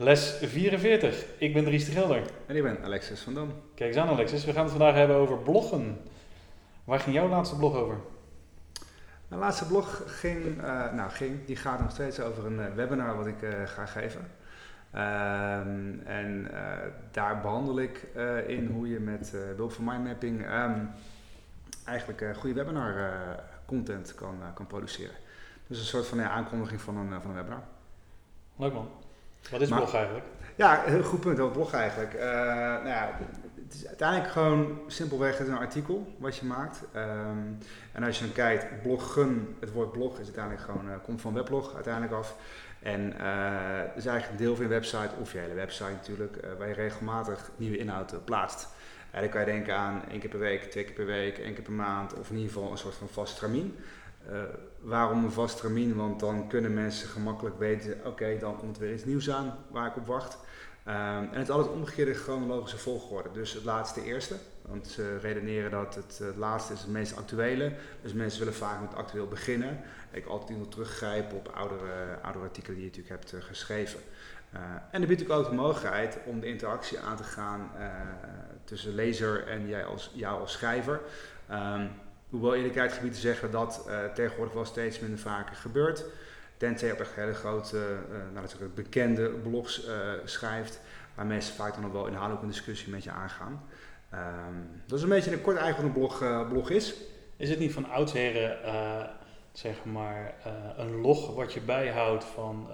Les 44. Ik ben Dries de Gelder. En ik ben Alexis van Dam. Kijk eens aan Alexis, we gaan het vandaag hebben over bloggen. Waar ging jouw laatste blog over? Mijn laatste blog ging, uh, nou ging, die gaat nog steeds over een uh, webinar wat ik uh, ga geven. Um, en daar behandel ik in hoe je met behulp van mindmapping um, eigenlijk goede webinar content kan, kan produceren. Dus een soort van ja, aankondiging van een, van een webinar. Leuk man. Wat is maar, blog eigenlijk? Ja, een heel goed punt over blog eigenlijk. Uh, nou ja, het is uiteindelijk gewoon simpelweg een artikel wat je maakt. Um, en als je dan kijkt, bloggen, het woord blog is uiteindelijk gewoon, uh, komt van weblog uiteindelijk af. En uh, is eigenlijk een deel van je website, of je hele website natuurlijk, waar je regelmatig nieuwe inhoud plaatst. En dan kan je denken aan één keer per week, twee keer per week, één keer per maand, of in ieder geval een soort van vast termijn. Uh, waarom een vast termijn? Want dan kunnen mensen gemakkelijk weten, oké, dan komt er weer iets nieuws aan waar ik op wacht. Um, en het is altijd omgekeerde chronologische volgorde. Dus het laatste eerste. Want ze redeneren dat het, het laatste is het meest actuele. Dus mensen willen vaak met actueel beginnen. Ik altijd wil teruggrijpen op oudere, artikelen die je natuurlijk hebt uh, geschreven. En dan biedt ook de mogelijkheid om de interactie aan te gaan tussen lezer en jij als, jou als schrijver. Um, hoewel eerlijkheid gebied te zeggen dat uh, tegenwoordig wel steeds minder vaker gebeurt. Tenzij op echt hele grote, uh, nou, dat bekende blogs uh, schrijft, waar mensen vaak dan nog wel inhoudelijk een discussie met je aangaan. Um, dat is een beetje een kort eigenlijk een blog, blog is. Is het niet van oudsher, zeg maar, een log wat je bijhoudt van,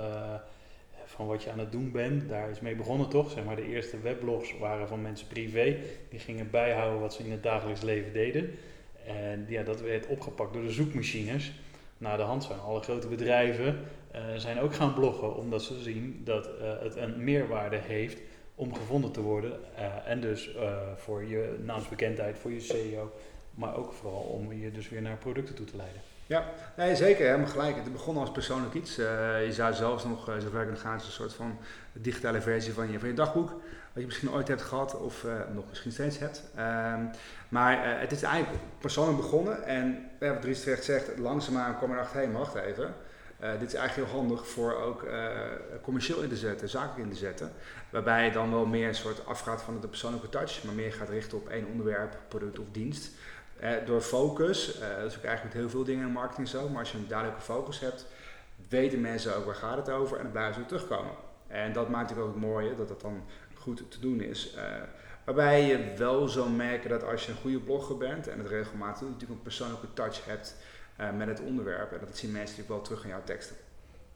van wat je aan het doen bent? Daar is mee begonnen toch? Zeg maar, de eerste weblogs waren van mensen privé, die gingen bijhouden wat ze in het dagelijks leven deden. En ja, dat werd opgepakt door de zoekmachines. Na de hand zijn alle grote bedrijven uh, zijn ook gaan bloggen, omdat ze zien dat uh, het een meerwaarde heeft om gevonden te worden. Uh, en dus voor je naamsbekendheid, voor je SEO, maar ook vooral om je dus weer naar producten toe te leiden. Ja, nee, zeker, helemaal gelijk. Het begon als persoonlijk iets. je zou zelfs nog, uh, zover nog gaan, een soort van digitale versie van je, van je dagboek wat je misschien ooit hebt gehad of uh, nog misschien steeds hebt. Um, maar het is eigenlijk persoonlijk begonnen en wat Dries terecht zegt, langzaamaan kwam erachter, hé, wacht even. Dit is eigenlijk heel handig voor ook commercieel in te zetten, zakelijk in te zetten. Waarbij je dan wel meer een soort afgaat van de persoonlijke touch, maar meer gaat richten op één onderwerp, product of dienst. Door focus, dat is ook eigenlijk met heel veel dingen in marketing zo, maar als je een duidelijke focus hebt, weten mensen ook waar gaat het over en dan blijven ze terugkomen. En dat maakt het ook het mooie, dat dat dan goed te doen is. Uh, waarbij je wel zal merken dat als je een goede blogger bent en het regelmatig doet, natuurlijk een persoonlijke touch hebt uh, met het onderwerp. En dat zien mensen natuurlijk wel terug in jouw teksten.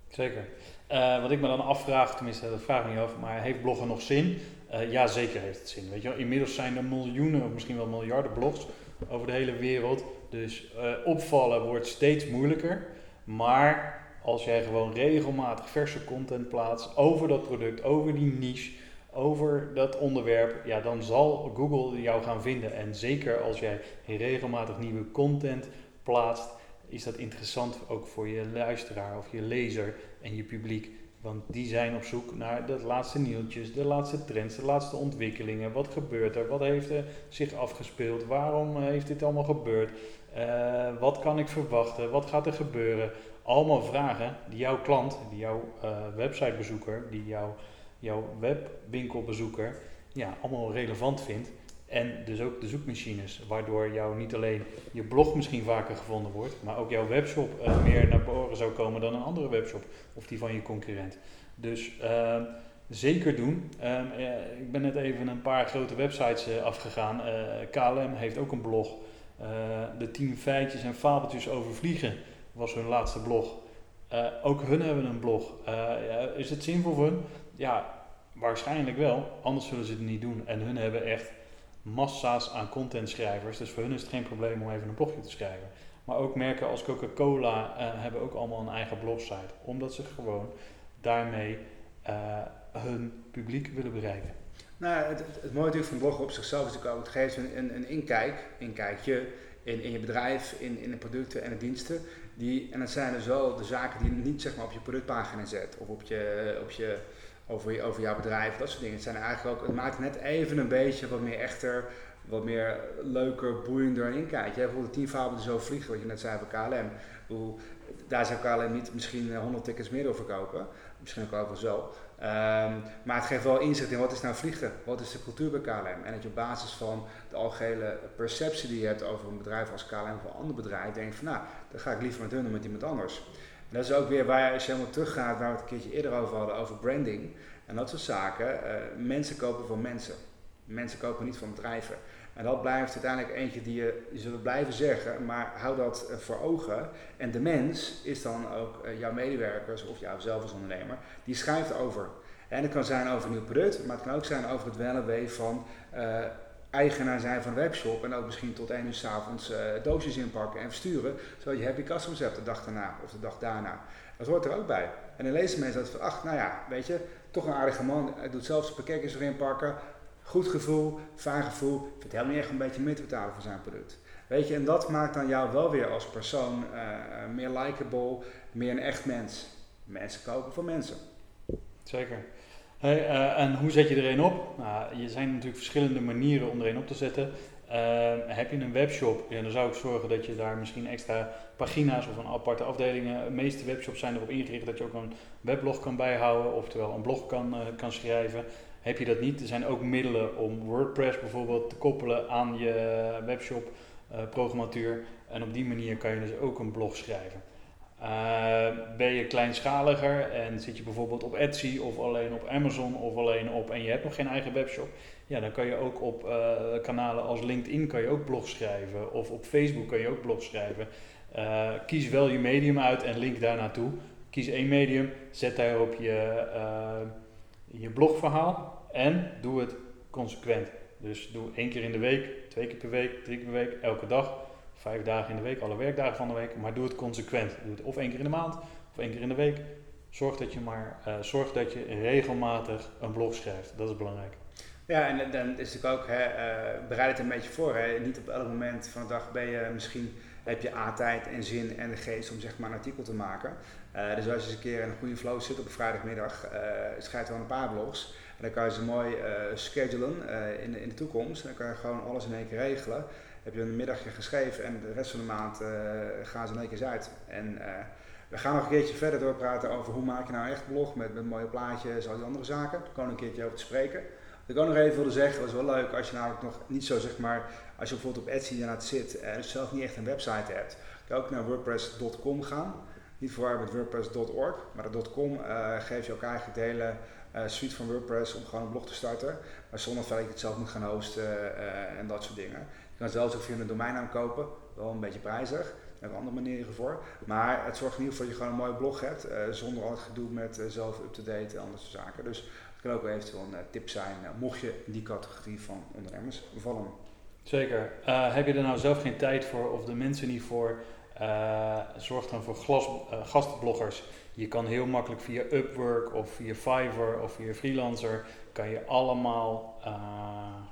Zeker. Uh, wat ik me dan afvraag, tenminste dat vraag ik me af, maar heeft bloggen nog zin? ja, zeker heeft het zin. Weet je, inmiddels zijn er miljoenen of misschien wel miljarden blogs over de hele wereld. Dus opvallen wordt steeds moeilijker. Maar als jij gewoon regelmatig verse content plaatst over dat product, over die niche, over dat onderwerp, ja, dan zal Google jou gaan vinden. En zeker als jij regelmatig nieuwe content plaatst, is dat interessant ook voor je luisteraar of je lezer en je publiek. Want die zijn op zoek naar de laatste nieuwtjes, de laatste trends, de laatste ontwikkelingen. Wat gebeurt er? Wat heeft er zich afgespeeld? Waarom heeft dit allemaal gebeurd? Uh, wat kan ik verwachten? Wat gaat er gebeuren? Allemaal vragen die jouw klant, die jouw uh, websitebezoeker, die jouw jouw webwinkelbezoeker ja, allemaal relevant vindt. En dus ook de zoekmachines, waardoor jou niet alleen je blog misschien vaker gevonden wordt, maar ook jouw webshop uh, meer naar boven zou komen dan een andere webshop of die van je concurrent. Dus uh, zeker doen. Uh, ik ben net even een paar grote websites uh, afgegaan. KLM heeft ook een blog. de 10 feitjes en fabeltjes over vliegen was hun laatste blog. ook hun hebben een blog. is het zinvol voor hun? Ja, waarschijnlijk wel. Anders zullen ze het niet doen. En hun hebben echt massa's aan contentschrijvers. Dus voor hun is het geen probleem om even een blogje te schrijven. Maar ook merken als Coca-Cola uh, hebben ook allemaal een eigen blogsite. Omdat ze gewoon daarmee uh, hun publiek willen bereiken. Nou, het, het, mooie natuurlijk van bloggen op zichzelf is natuurlijk ook, het geeft een, een, een inkijk, in, in je bedrijf, in, in de producten en de diensten. Die, en dat zijn dus wel de zaken die je niet zeg maar, op je productpagina zet of op je, op je, over, over jouw bedrijf, dat soort dingen. Het, zijn eigenlijk ook, het maakt net even een beetje wat meer echter, wat meer leuker, boeiender en inkijk. Je hebt bijvoorbeeld de 10 fabelen zo vliegen, wat je net zei bij KLM. Hoe, daar zou KLM niet misschien 100 tickets meer door verkopen. Misschien ook wel zo. Um, maar het geeft wel inzicht in wat is nou vliegen, wat is de cultuur bij KLM. En dat je op basis van de algehele perceptie die je hebt over een bedrijf als KLM of een ander bedrijf, denkt van nou, dan ga ik liever met hun dan met iemand anders. Dat is ook weer waar als je helemaal teruggaat, waar we het een keertje eerder over hadden, over branding en dat soort zaken. Uh, mensen kopen van mensen. Mensen kopen niet van bedrijven. En dat blijft uiteindelijk eentje die je, zullen blijven zeggen, maar hou dat uh, voor ogen. En de mens is dan ook uh, jouw medewerkers of jouw zelf als ondernemer, die schrijft over. En het kan zijn over een nieuw product, maar het kan ook zijn over het wel en wee van eigenaar zijn van een webshop en ook misschien tot 1 uur s avonds doosjes inpakken en versturen, zodat je happy customers hebt de dag daarna of de dag daarna. Dat hoort er ook bij. En dan lezen mensen dat van, ach, nou ja, weet je, toch een aardige man, hij doet zelfs pakketjes erin pakken, Goed gevoel, fijn gevoel. Ik vind het helemaal niet echt een beetje meer te betalen voor zijn product. Weet je, en dat maakt dan jou wel weer als persoon uh, meer likable, meer een echt mens. Mensen kopen voor mensen. Zeker. Hey, uh, en hoe zet je er een op? Nou, er zijn natuurlijk verschillende manieren om er een op te zetten. Uh, heb je een webshop, dan zou ik zorgen dat je daar misschien extra pagina's of een aparte afdelingen. De meeste webshops zijn erop ingericht dat je ook een weblog kan bijhouden, oftewel een blog kan, kan schrijven. Heb je dat niet, er zijn ook middelen om WordPress bijvoorbeeld te koppelen aan je webshop programmatuur. En op die manier kan je dus ook een blog schrijven. Uh, ben je kleinschaliger en zit je bijvoorbeeld op Etsy of alleen op Amazon of alleen op en je hebt nog geen eigen webshop, ja, dan kan je ook op uh, kanalen als LinkedIn kan je ook blogs schrijven of op Facebook kan je ook blogs schrijven. Uh, kies wel je medium uit en link daar naartoe. Kies één medium, zet daarop je, je blogverhaal en doe het consequent. Dus doe één keer in de week, twee keer per week, drie keer per week, elke dag, vijf dagen in de week, alle werkdagen van de week. Maar doe het consequent. Doe het of één keer in de maand of één keer in de week. Zorg dat je maar uh, zorg dat je regelmatig een blog schrijft. Dat is belangrijk. Ja, en dan is natuurlijk ook, hè, uh, bereid het een beetje voor. Hè. Niet op elk moment van de dag ben je misschien, heb je A-tijd en zin en de geest om zeg maar een artikel te maken. Uh, dus als je eens een keer in een goede flow zit op een vrijdagmiddag, schrijf dan een paar blogs. En dan kan je ze mooi uh, schedulen uh, in, in de toekomst. En dan kan je gewoon alles in één keer regelen. Heb je een middagje geschreven en de rest van de maand uh, gaan ze keer uit. En we gaan nog een keertje verder doorpraten over hoe maak je nou echt blog met, met mooie plaatjes, al die andere zaken. Daar komen een keertje over te spreken. Wat ik ook nog even wilde zeggen, was wel leuk als je namelijk nog niet zo zeg maar, als je bijvoorbeeld op Etsy daarnaar zit en dus zelf niet echt een website hebt, kan je ook naar wordpress.com gaan. Niet voorwaar met wordpress.org, maar dat .com uh, geeft je ook eigenlijk de hele suite van WordPress om gewoon een blog te starten. Maar zonder dat je het zelf moet gaan hosten en dat soort dingen. Je kan zelfs ook via een domeinnaam kopen, wel een beetje prijzig. Daar hebben andere manieren voor. Maar het zorgt in ieder geval dat je gewoon een mooie blog hebt, uh, zonder al het gedoe met zelf up-to-date en andere zaken. Dus het kan ook wel eventueel een tip zijn, mocht je in die categorie van ondernemers vallen. Zeker. heb je er nou zelf geen tijd voor of de mensen niet voor? zorg dan voor gastbloggers je kan heel makkelijk via Upwork of via Fiverr of via Freelancer kan je allemaal uh,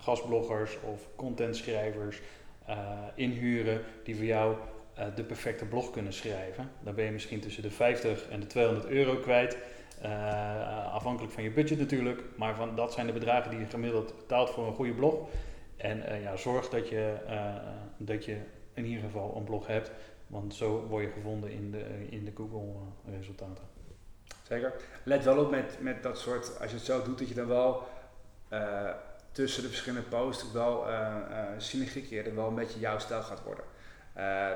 gastbloggers of contentschrijvers uh, inhuren die voor jou uh, de perfecte blog kunnen schrijven. Dan ben je misschien tussen de 50 en de 200 euro kwijt. afhankelijk van je budget natuurlijk, maar van, dat zijn de bedragen die je gemiddeld betaalt voor een goede blog. En ja, zorg dat je, dat je in ieder geval een blog hebt want zo word je gevonden in de, in de Google-resultaten. Zeker. Let wel op met, met dat soort, als je het zo doet, dat je dan wel uh, tussen de verschillende posts wel uh, uh, wel een beetje jouw stijl gaat worden.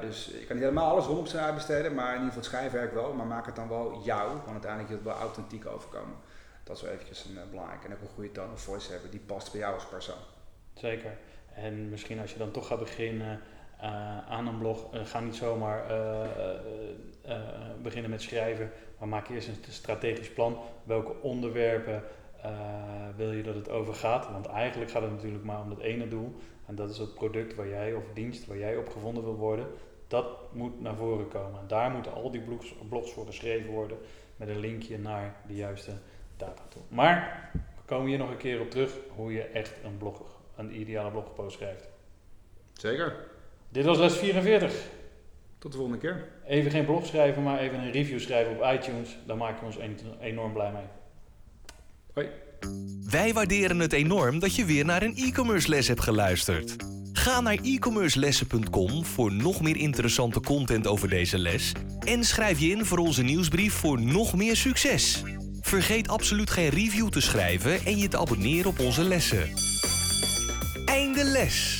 dus je kan niet helemaal alles rondom zijn uitbesteden, maar in ieder geval het schrijfwerk wel, maar maak het dan wel jou, want uiteindelijk je het wel authentiek overkomen. Dat is wel eventjes een belangrijk. En ook een goede tone of voice hebben, die past bij jou als persoon. Zeker. En misschien als je dan toch gaat beginnen uh, aan een blog. Uh, ga niet zomaar uh, beginnen met schrijven, maar maak eerst een strategisch plan. Welke onderwerpen wil je dat het over gaat? Want eigenlijk gaat het natuurlijk maar om dat ene doel. En dat is het product waar jij of dienst waar jij op gevonden wil worden. Dat moet naar voren komen. En daar moeten al die blogs, blogs voor geschreven worden met een linkje naar de juiste data toe. Maar we komen hier nog een keer op terug hoe je echt een, blog, een ideale blogpost schrijft. Zeker. Dit was les 44. Tot de volgende keer. Even geen blog schrijven, maar even een review schrijven op iTunes. Daar maak je ons enorm blij mee. Hoi. Wij waarderen het enorm dat je weer naar een e-commerce les hebt geluisterd. Ga naar e-commercelessen.com voor nog meer interessante content over deze les en schrijf je in voor onze nieuwsbrief voor nog meer succes. Vergeet absoluut geen review te schrijven en je te abonneren op onze lessen. Einde les!